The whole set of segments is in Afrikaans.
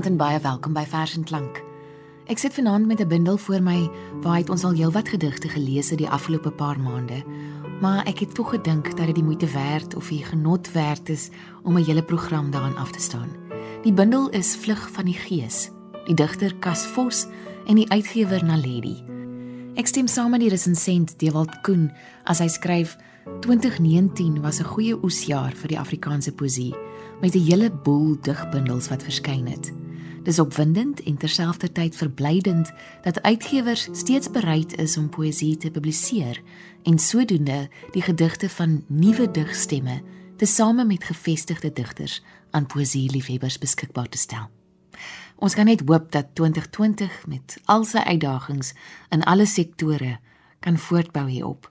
Goeienaand en baie welkom by Vers en Klank. Ek sit vanaand met 'n bundel voor my waar hy ons al heelwat gedigte gelees het die afgelope paar maande. Maar ek het tog gedink dat dit die moeite werd of die genot werd is om 'n hele program daaraan af te staan. Die bundel is Vlug van die Gees, die digter Cas Vos en die uitgewer Naledi. Ek stem saam met die resensent Dewald Koen as hy skryf 2019 was 'n goeie oesjaar vir die Afrikaanse poësie met 'n hele boel digbundels wat verskyn het. Dis opwindend en terselfdertyd verblydend dat uitgewers steeds bereid is om poësie te publiseer en sodoende die gedigte van nuwe digstemme tesame met gevestigde digters aan poësieliefhebbers beskikbaar te stel. Ons kan net hoop dat 2020 met al sy uitdagings in alle sektore kan voortbou hierop.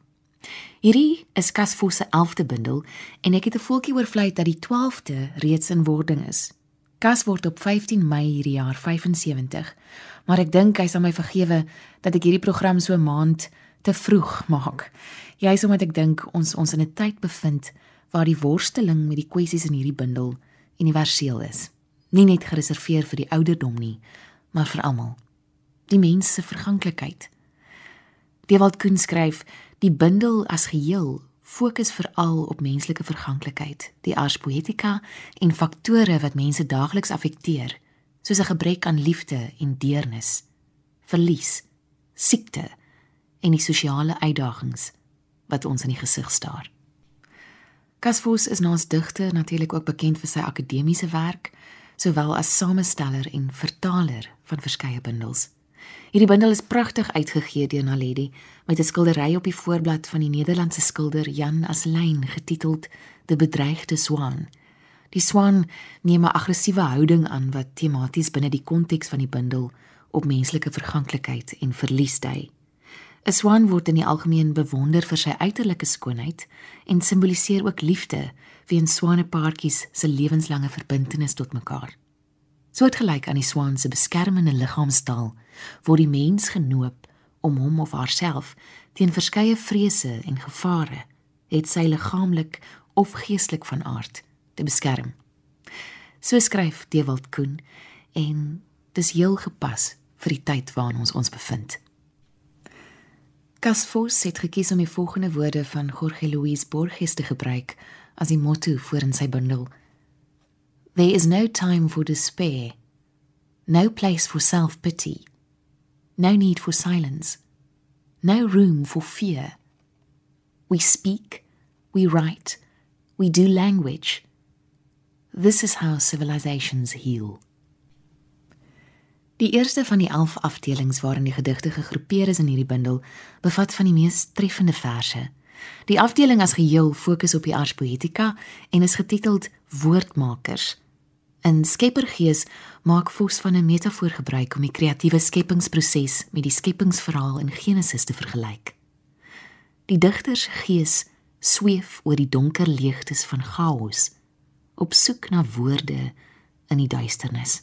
Hierdie is Kasfos se 11de bundel en ek het 'n voeltjie oorvlei dat die 12de reeds in wording is. Kas word op 15 Mei hierdie jaar 75, maar ek dink hy sal my vergewe dat ek hierdie program so maand te vroeg maak. Jy's omdat ek dink ons ons in 'n tyd bevind waar die worsteling met die kwessies in hierdie bundel universeel is. Nie net gereserveer vir die ouderdom nie, maar vir almal. Die mens se verganklikheid. Dewald Koen skryf Die bundel as geheel fokus veral op menslike verganklikheid, die ars poetica en faktore wat mense daagliks affekteer, soos 'n gebrek aan liefde en deernis, verlies, siekte en die sosiale uitdagings wat ons in die gesig staar. Kasfos is naas digter natuurlik ook bekend vir sy akademiese werk, sowel as samesteller en vertaler van verskeie bundels. Hierdie bundel is pragtig uitgegee deur Naledi met 'n skildery op die voorblad van die Nederlandse skilder Jan Aslyn getiteld De bedreigde swaan. Die swaan neem 'n aggressiewe houding aan wat tematies binne die konteks van die bundel op menslike verganklikheid en verlies dui. 'n Swaan word in die algemeen bewonder vir sy uiterlike skoonheid en simboliseer ook liefde weens swanepaartjies se lewenslange verbintenis tot mekaar. Soortgelyk aan die swaan se beskermende liggaamstaal word die mens genoop om hom of haarself teen verskeie vrese en gevare, het sy liggaamlik of geestelik van aard, te beskerm. So skryf Dewald Koen en dis heel gepas vir die tyd waarin ons ons bevind. Casfos het gekies om die volgende woorde van Jorge Luis Borges te gebruik as die motto vir in sy bundel There is no time for despair, no place for self pity, no need for silence, no room for fear. We speak, we write, we do language. This is how civilizations heal. Die eerste van die 11 afdelings waarin die gedigte gegroepeer is in hierdie bundel, bevat van die mees treffende verse. Die afdeling as geheel fokus op die ars poetica en is getiteld Woordmakers. In Skeppergees maak Vos van 'n metafoor gebruik om die kreatiewe skepingsproses met die skepingsverhaal in Genesis te vergelyk. Die digter se gees sweef oor die donker leegtes van chaos, op soek na woorde in die duisternis.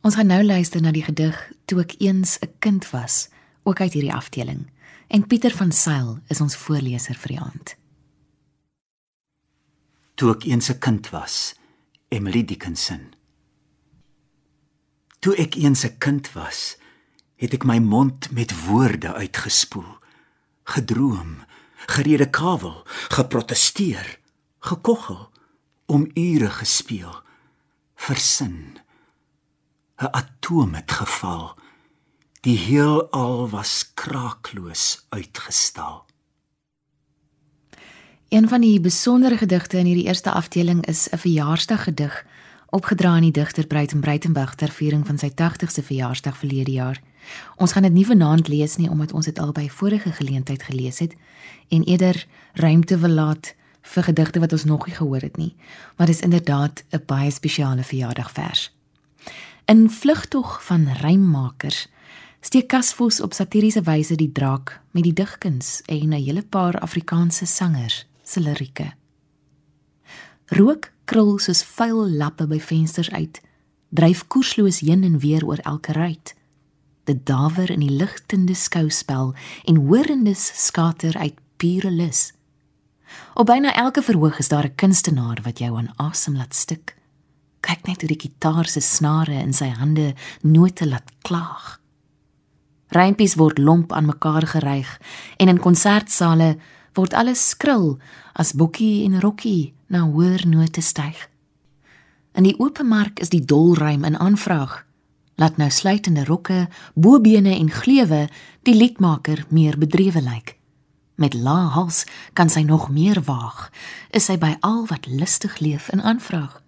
Ons gaan nou luister na die gedig Toe ek eens 'n kind was, ook uit hierdie afdeling. En Pieter van Sail is ons voorleser vir die aand. Toe ek eens 'n kind was, Emily Dickinson. Toe ek eens 'n kind was, het ek my mond met woorde uitgespoel, gedroom, gerede kawel, geprotesteer, gekoggel, om ure gespeel, versin. 'n Atoom het geval. Die heelal was kraakloos uitgestal. Een van die besondere gedigte in hierdie eerste afdeling is 'n verjaarsdaggedig opgedra aan die digter Breiten Breitenberg ter viering van sy 80ste verjaarsdag verlede jaar. Ons gaan dit nie vanaand lees nie omdat ons dit al by vorige geleentheid gelees het en eerder ruimte wil laat vir gedigte wat ons nog nie gehoor het nie, maar dis inderdaad 'n baie spesiale verjaardagvers. In vlugtog van rymmakers steek Kasvos op satiriese wyse die draak met die digkuns en 'n hele paar Afrikaanse sangers se lirieke. Rook krul soos vuil lappe by vensters uit, dryf koersloos heen en weer oor elke ruit. Dit dawer in die ligtende skouspel en hoorendes skater uit pure lus. Op byna elke verhoog is daar 'n kunstenaar wat jou aan asem laat stik. Kyk net hoe die gitaar se snare in sy hande note laat klaag. Rympies word lomp aan mekaar geryg en in konsertsale word alles skril as Boekie en Rokkie na hoër note styg. In die oop mark is die dolrym in aanvraag. Laat nou sluitende rokke, bobene en gleuwe die liedmaker meer bedrewe lyk. Met lae hals kan sy nog meer waag. Is sy by al wat lustig leef in aanvraag.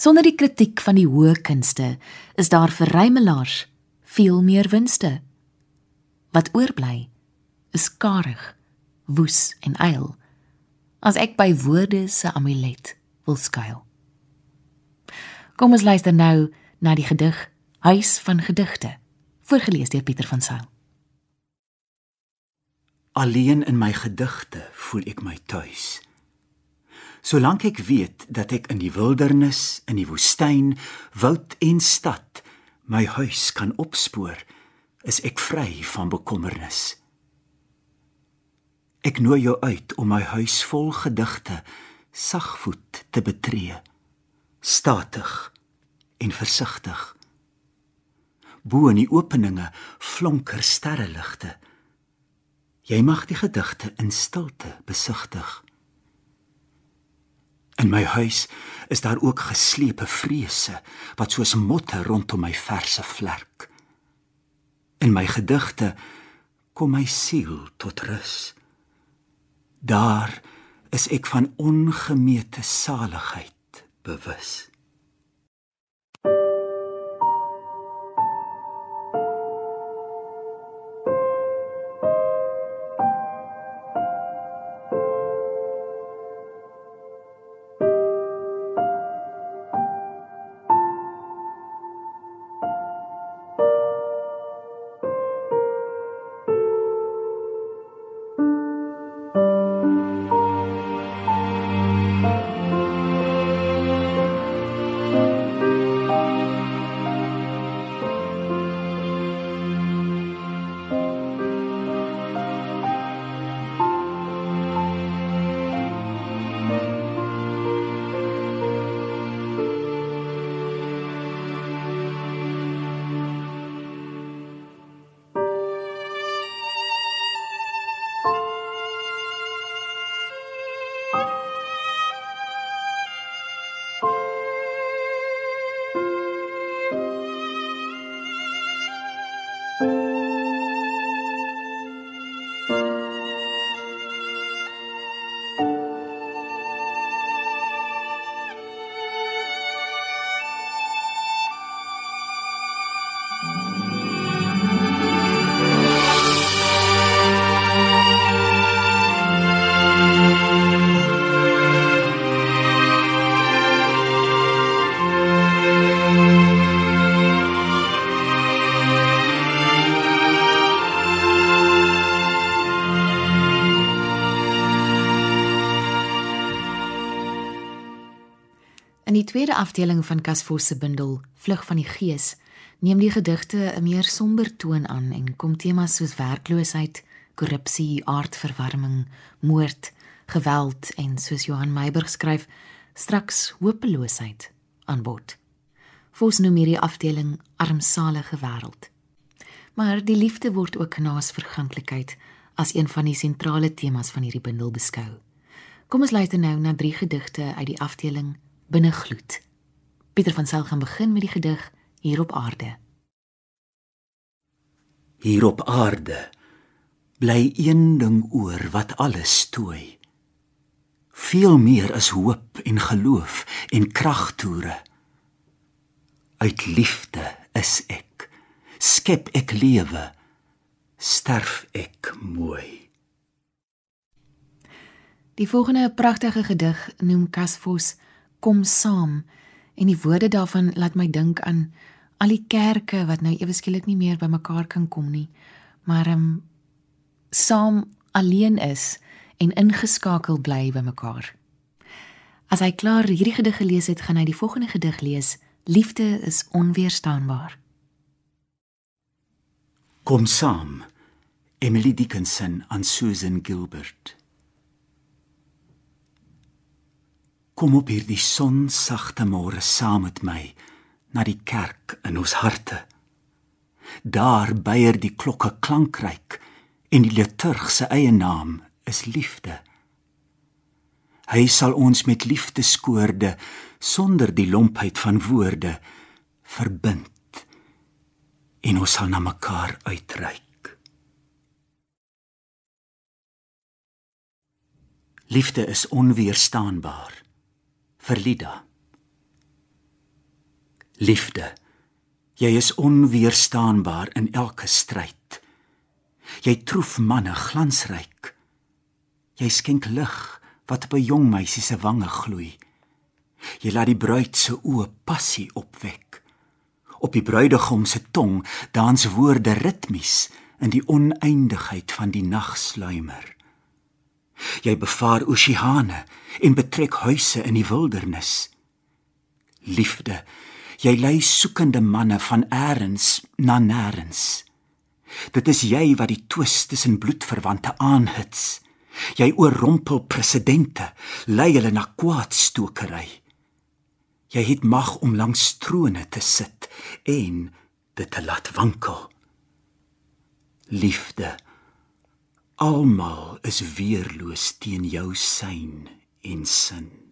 Sonder die kritiek van die hoë kunste is daar vir rymelaars veel meer winste. Wat oorbly is karig, woes en eil. As ek by woorde se amulet wil skuil. Kom ons luister nou na die gedig Huis van Gedigte, voorgeles deur Pieter van Sail. Alleen in my gedigte voel ek my tuis. Solank ek weet dat ek in die wildernis, in die woestyn, woud en stad my huis kan opspoor, is ek vry van bekommernis. Ek nooi jou uit om my huis vol gedigte sagvoet te betree, statig en versigtig. Bo in die openinge flonker sterreligte. Jy mag die gedigte in stilte besigtig. In my huis is daar ook geslepe vrese wat soos motte rondom my verse vlerk. In my gedigte kom my siel tot rus. Daar is ek van ongemeete saligheid bewus. Afdeling van Kasvos se bundel Vlug van die Gees neem die gedigte 'n meer somber toon aan en kom temas soos werkloosheid, korrupsie, aardverwarming, moord, geweld en soos Johan Meiburg skryf, straks hopeloosheid aan bod. Vos noem hierdie afdeling armsalige wêreld. Maar die liefde word ook naas verganklikheid as een van die sentrale temas van hierdie bundel beskou. Kom ons luister nou na drie gedigte uit die afdeling binne gloed. Pieter van Sail gaan begin met die gedig hier op aarde. Hier op aarde bly een ding oor wat alles stooi. Veel meer as hoop en geloof en kragtoere. Uit liefde is ek. Skep ek lewe. Sterf ek mooi. Die volgende pragtige gedig noem Kasvos Kom saam en die woorde daarvan laat my dink aan al die kerke wat nou ewe skielik nie meer bymekaar kan kom nie, maar ehm um, saam alleen is en ingeskakel bly bymekaar. As hy klaar hierdie gedig gelees het, gaan hy die volgende gedig lees. Liefde is onweerstaanbaar. Kom saam. Emily Dickinson aan Susan Gilbert. Kom op hierdie sonsagte môre saam met my na die kerk in ons harte. Daar byer die klokke klankryk en die liturg se eie naam is liefde. Hy sal ons met liefdeskoorde sonder die lompheid van woorde verbind en ons sal na mekaar uitreik. Liefde is onweerstaanbaar. Verlida. Liefde. Jy is onweerstaanbaar in elke stryd. Jy troef manne glansryk. Jy skenk lig wat op 'n jong meisie se wange gloei. Jy laat die bruid se oë passie opwek. Op die bruidegom se tong dans woorde ritmies in die oneindigheid van die nagsluimer. Jy bevaar oseane en betrek huise in die wildernis. Liefde, jy lei soekende manne van eers na nêrens. Dit is jy wat die twis tussen bloedverwante aanhits. Jy oorrompel presidente, lei hulle na kwaadstokery. Jy het mag om langs trone te sit en dit te laat wankel. Liefde Almal is weerloos teen jou sein en sin.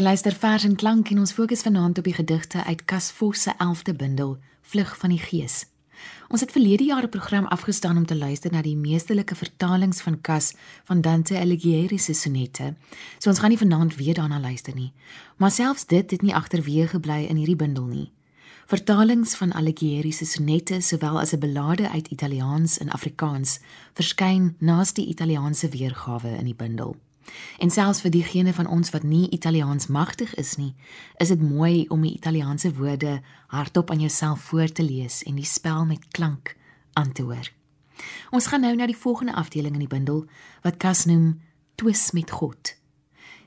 Jy luister vers en klank en ons fokus vanaand op die gedigte uit Cas Vos se 11de bundel Vlug van die Gees. Ons het verlede jaar 'n program afgestaan om te luister na die meestelike vertalings van Cas van Dante Alighieri se sonette. So ons gaan nie vanaand weer daarna luister nie, maar selfs dit het nie agterweë gebly in hierdie bundel nie. Vertalings van Alighieri se sonette sowel as 'n belade uit Italiaans en Afrikaans verskyn naas die Italiaanse weergawe in die bundel. En selfs vir diegene van ons wat nie Italiaans magtig is nie, is dit mooi om die Italiaanse woorde hardop aan jouself voor te lees en die spel met klank aan te hoor. Ons gaan nou na die volgende afdeling in die bundel wat Kas noem Twis met God.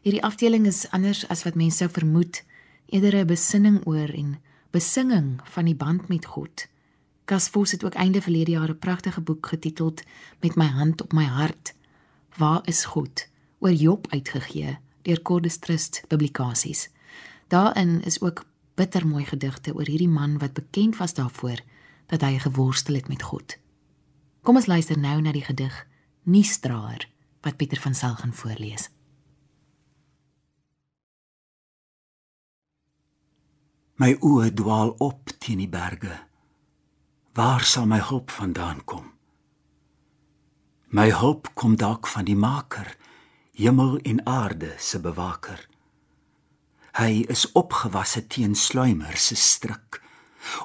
Hierdie afdeling is anders as wat mense sou vermoed, eerder 'n besinning oor en besinging van die band met God. Kas Vos het ook einde verlede jaar 'n pragtige boek getiteld Met my hand op my hart. Waar is God? Oor Job uitgegee deur Cordis Trust Publikasies. Daarin is ook bittermooi gedigte oor hierdie man wat bekend was daarvoor dat hy geworstel het met God. Kom ons luister nou na die gedig Nuusdraer wat Pieter van Sail gaan voorlees. My oë dwaal op teen die berge. Waar sal my hulp vandaan kom? My hulp kom dalk van die Maker, hemel en aarde se bewaker. Hy is opgewasse teen sluimer se stryk.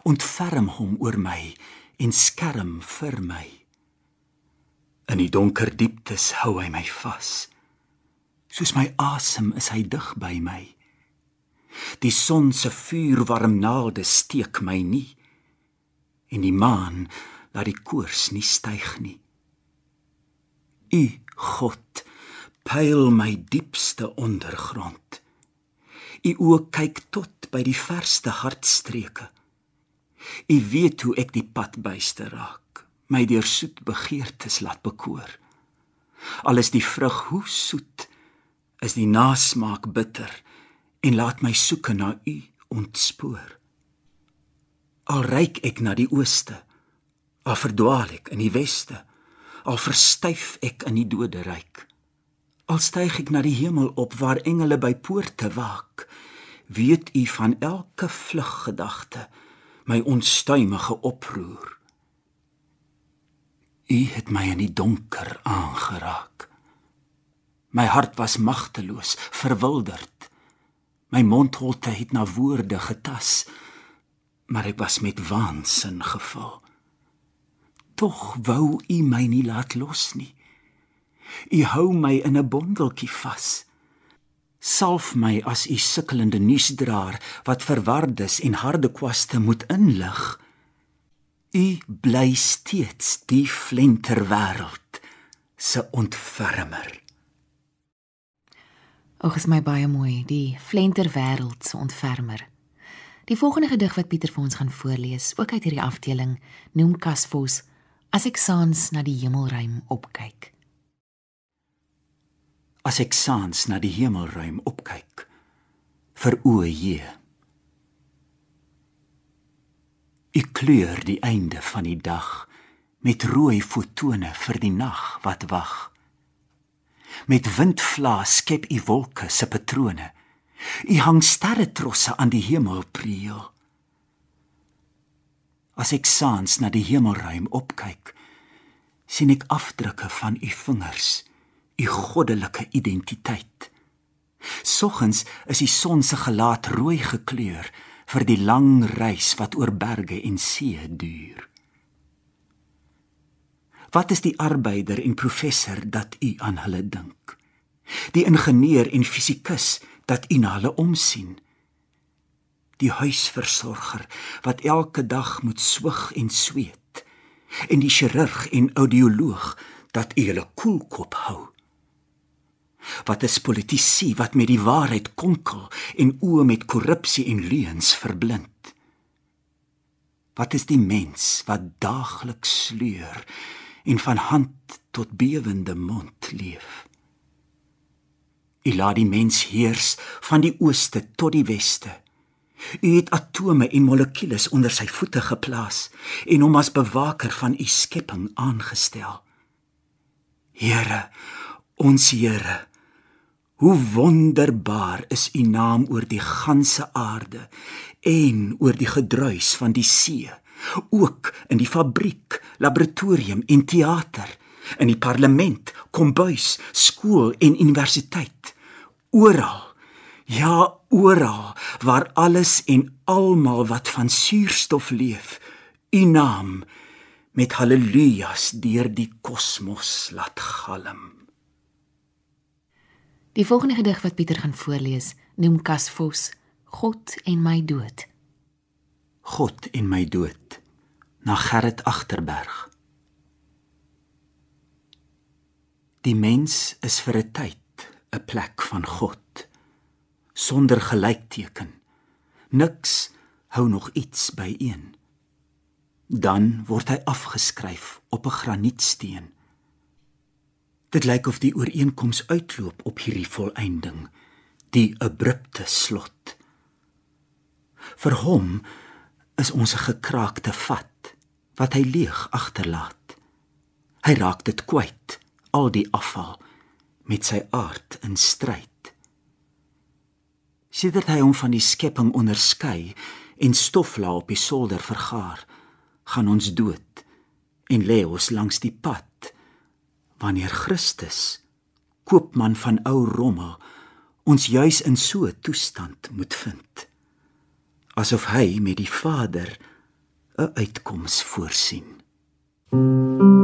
Ontferm hom oor my en skerm vir my. In die donker dieptes hou hy my vas. Soos my asem is hy dig by my. Die son se vuurwarm naalde steek my nie en die maan laat die koors nie styg nie. U God pyl my diepste ondergrond. U oë kyk tot by die verste hartstreke. U weet hoe ek die pad byste raak, my deur soet begeertes laat bekoor. Al is die vrug hoe soet, is die nasmaak bitter en laat my soeke na u ontspoor. Al reik ek na die ooste, al verdwaal ek in die weste, al verstyf ek in die doderyk. Al styg ek na die hemel op waar engele by poorte waak, weet u van elke vlug gedagte, my onstuimige oproer. U het my in die donker aangeraak. My hart was magteloos, verwilderd. My mondholte het na woorde getas, maar ek was met waansin gevul. Tog wou u my nie laat los nie. U hou my in 'n bondeltjie vas. Salf my as u sukkelende nuusdraer wat verwardes en harde kwaste moet inlig. U bly steeds die flenter wêreld se ontfermer. Ag, is my baie mooi, die flenter wêreld se ontfermer. Die volgende gedig wat Pieter vir ons gaan voorlees, ook uit hierdie afdeling, noem Kasvos As ek saans na die hemelruim opkyk. As ek saans na die hemelruim opkyk, vir o Heer. Ek kleur die einde van die dag met rooi fotone vir die nag wat wag. Met windvlae skep u wolke se patrone U hang sterre trosse aan die hemelpreel. As ek saans na die hemelruim opkyk, sien ek afdrukke van u vingers, u goddelike identiteit. Soggens is die son se gelaat rooi gekleur vir die lang reis wat oor berge en see duur. Wat is die arbeider en professor dat u aan hulle dink? Die ingenieur en fisikus dat u na hulle omsien. Die huisversorger wat elke dag moet swig en sweet en die chirurg en audioloog dat u hulle koelkop hou. Wat is politici wat met die waarheid konkel en oë met korrupsie en leuns verblind? Wat is die mens wat daagliks sleur en van hand tot bewende mond leef? U laat die mens heers van die ooste tot die weste. U het atome en molekules onder sy voete geplaas en hom as bewaker van u skepping aangestel. Here, ons Here, hoe wonderbaar is u naam oor die ganse aarde en oor die gedruis van die see, ook in die fabriek, laboratorium en teater, in die parlement, kombuis, skool en universiteit oral. Ja, oral waar alles en almal wat van suurstof leef, u naam met haleluja's deur die kosmos laat galm. Die volgende gedig wat Pieter gaan voorlees, noem Kasvos God en my dood. God en my dood na Gerrit Agterberg. Die mens is vir 'n tyd 'n plek van God sonder gelykteken. Niks hou nog iets byeen. Dan word hy afgeskryf op 'n granietsteen. Dit lyk of die ooreenkoms uitloop op hierdie volëinding, die abrupte slot. Vir hom is ons 'n gekraakte vat wat hy leeg agterlaat. Hy raak dit kwyt, al die afval met sy aard in stryd. Sidert hy hom van die skepping onderskei en stofla op die solder vergaar, gaan ons dood en lê ons langs die pad wanneer Christus koopman van ou rommel ons juis in so 'n toestand moet vind asof hy met die Vader 'n uitkoms voorsien. Thank you.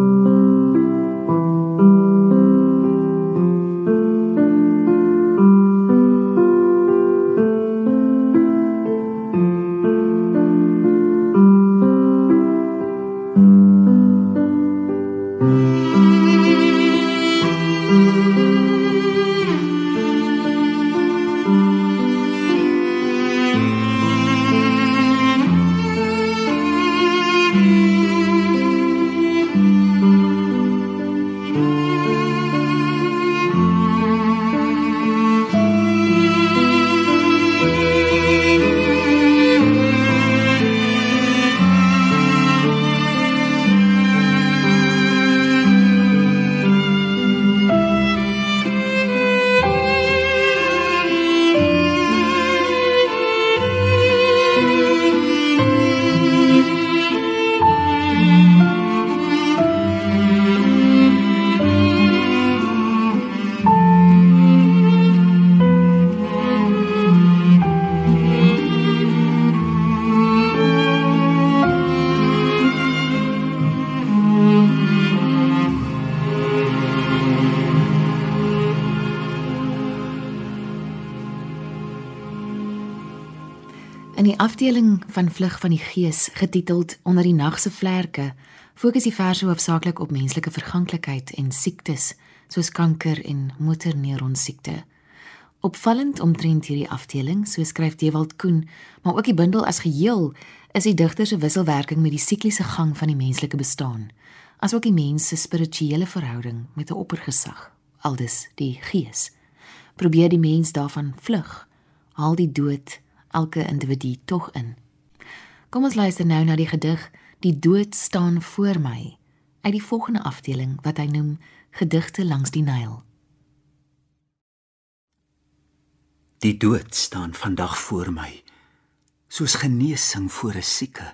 Afdeling van vlug van die gees getiteld onder die nag se vlerke fokus die verse hoofsaaklik op menslike verganklikheid en siektes soos kanker en motorneuron siekte. Opvallend omtrent hierdie afdeling, so skryf Dewald Koen, maar ook die bundel as geheel, is die digter se wisselwerking met die sikliese gang van die menslike bestaan, asook die mens se spirituele verhouding met 'n oppergesag, aldus die gees. Probeer die mens daarvan vlug, haal die dood elke individu tog in. Kom ons luister nou na die gedig Die dood staan voor my uit die volgende afdeling wat hy noem Gedigte langs die Nyl. Die dood staan vandag voor my soos genesing voor 'n sieke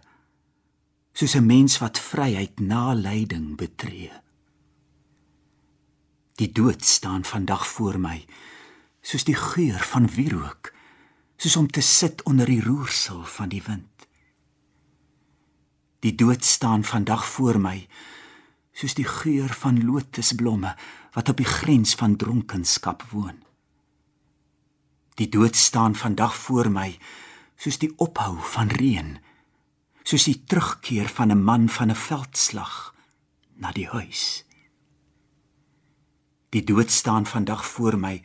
soos 'n mens wat vryheid na lyding betree. Die dood staan vandag voor my soos die geur van wierook soos om te sit onder die roersel van die wind. Die dood staan vandag voor my soos die geur van lotusblomme wat op die grens van dronkenskap woon. Die dood staan vandag voor my soos die ophou van reën, soos die terugkeer van 'n man van 'n veldslag na die huis. Die dood staan vandag voor my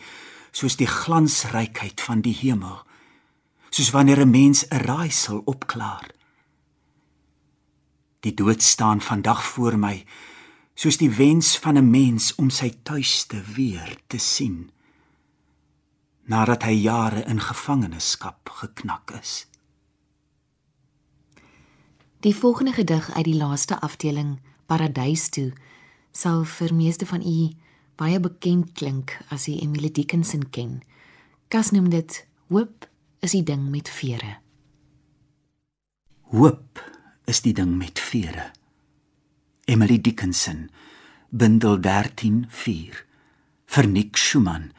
soos die glansrykheid van die hemel soos wanneer 'n mens 'n raaisel opklaar. Die dood staan vandag voor my soos die wens van 'n mens om sy tuiste weer te sien nadat hy jare in gevangenskap geknak is. Die volgende gedig uit die laaste afdeling Paradys toe sal vir meeste van u baie bekend klink as u Emily Dickinson ken. Kas noem dit Hoop is die ding met vere. Hoop is die ding met vere. Emily Dickinson, bundel 13:4. Vir Nick Schumann,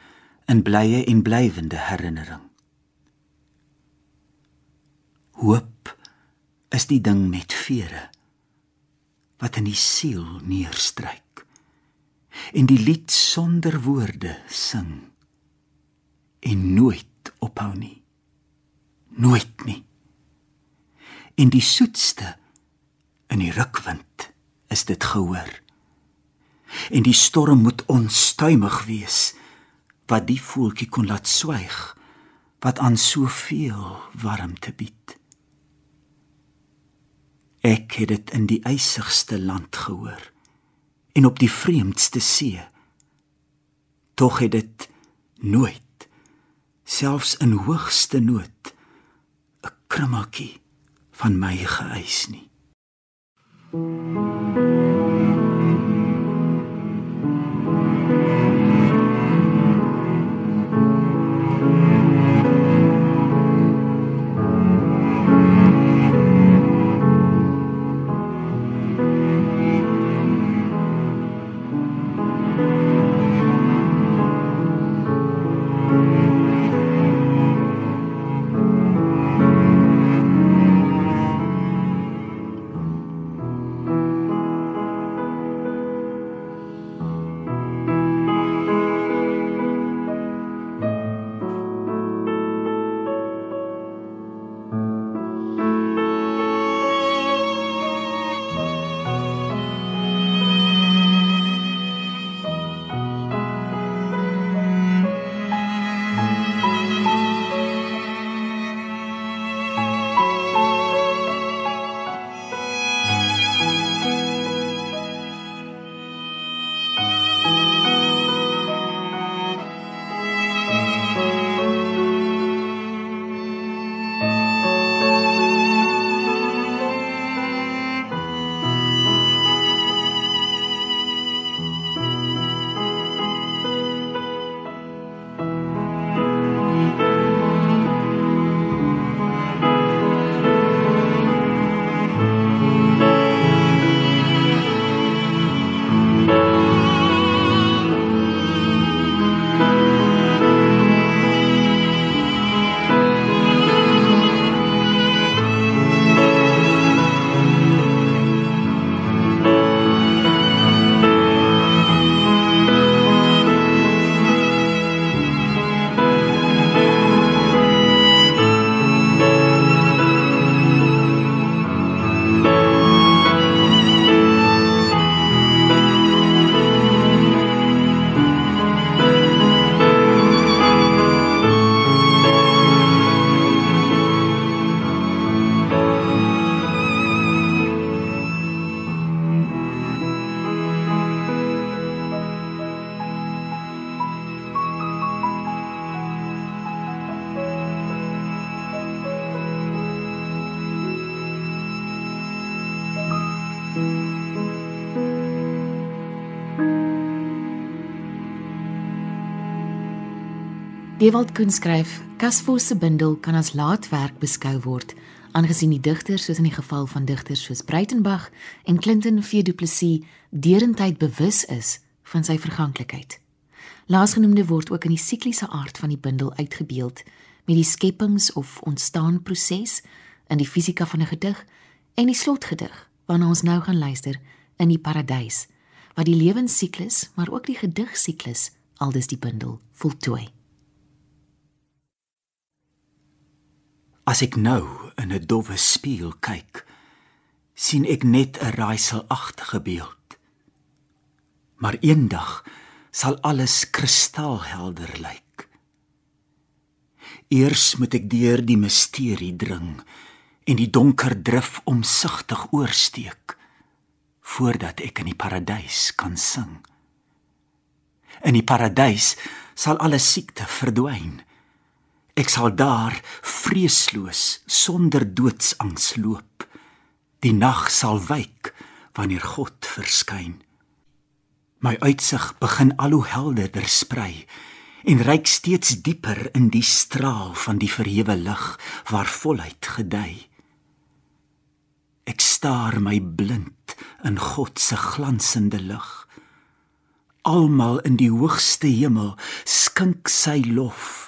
'n blye en blywende herinnering. Hoop is die ding met vere wat in die siel neerstryk en die lied sonder woorde sing en nooit ophou nie nooit nie. En die soetste in die rukwind is dit gehoor. En die storm moet onstuimig wees wat die voeltjie kon laat swyg wat aan soveel warmte bied. Ek het dit in die eisigste land gehoor en op die vreemdste see. Tog het dit nooit selfs in hoogste nood krummeltjie van my geëis nie. Dewald Koen skryf: Kasvos se bundel kan as laatwerk beskou word, aangesien die digter, soos in die geval van digters soos Breitenberg en Clinton V Du Plessis, derentyd bewus is van sy verganklikheid. Laasgenoemde word ook in die sikliese aard van die bundel uitgebeeld met die skepings- of ontstaanproses in die fisika van 'n gedig en die slotgedig waarna ons nou gaan luister in die paradys wat die lewensiklus maar ook die gedigsiklus aldus die bundel voltooi. As ek nou in 'n dowwe spieël kyk, sien ek net 'n raaiselagtige beeld. Maar eendag sal alles kristalhelder lyk. Eers moet ek deur die misterie dring en die donker drif omsigtig oorsteek voordat ek in die paradys kan sing. In die paradys sal alle siekte verdwyn. Ek sal daar vreesloos sonder doodsangs loop. Die nag sal wyk wanneer God verskyn. My uitsig begin al hoe helderder sprei en reik steeds dieper in die straal van die verhewe lig waar volheid gedei. Ek staar my blind in God se glansende lig. Almal in die hoogste hemel skink sy lof.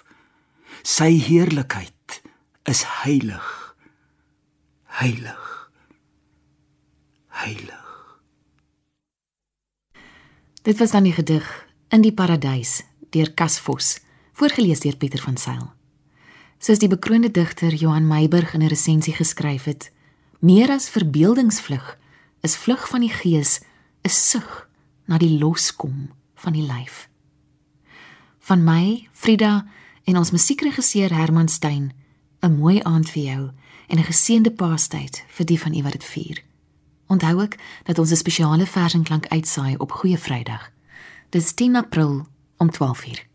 Sy heerlikheid is heilig. Heilig. Heilig. Dit was dan die gedig In die Paradys deur Kasvos, voorgeles deur Pieter van Sail. Soos die bekroonde digter Johan Meiburg in 'n resensie geskryf het, Meer as verbeeldingsvlug is vlug van die gees 'n sug na die loskom van die lyf. Van my, Frida en ons musiekregisseur Herman Stein, 'n mooi aand vir jou en 'n geseënde Paastyd vir die van u wat dit vier. Onthou ook dat ons 'n spesiale versenklank uitsaai op Goeie Vrydag. Dis 10 April om 12:00.